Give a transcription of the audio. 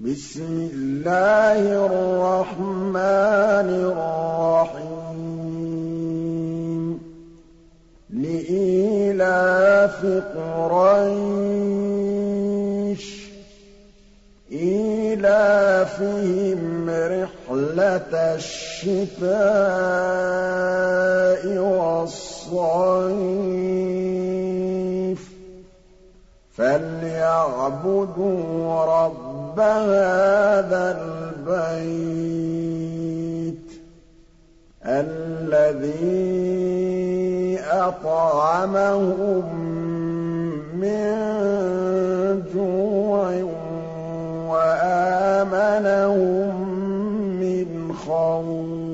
بِسْمِ اللَّهِ الرَّحْمَٰنِ الرَّحِيمِ. لِإِيلَافِ قُرَيْشٍ. إِيلَافِهِمْ رِحْلَةَ الشِّتَاءِ وَالصَّيْفِ. فَلْيَعْبُدُوا رَبَّ هَٰذَا الْبَيْتِ الَّذِي أَطْعَمَهُم مِّن جُوعٍ وَآمَنَهُم مِّنْ خَوْفٍ.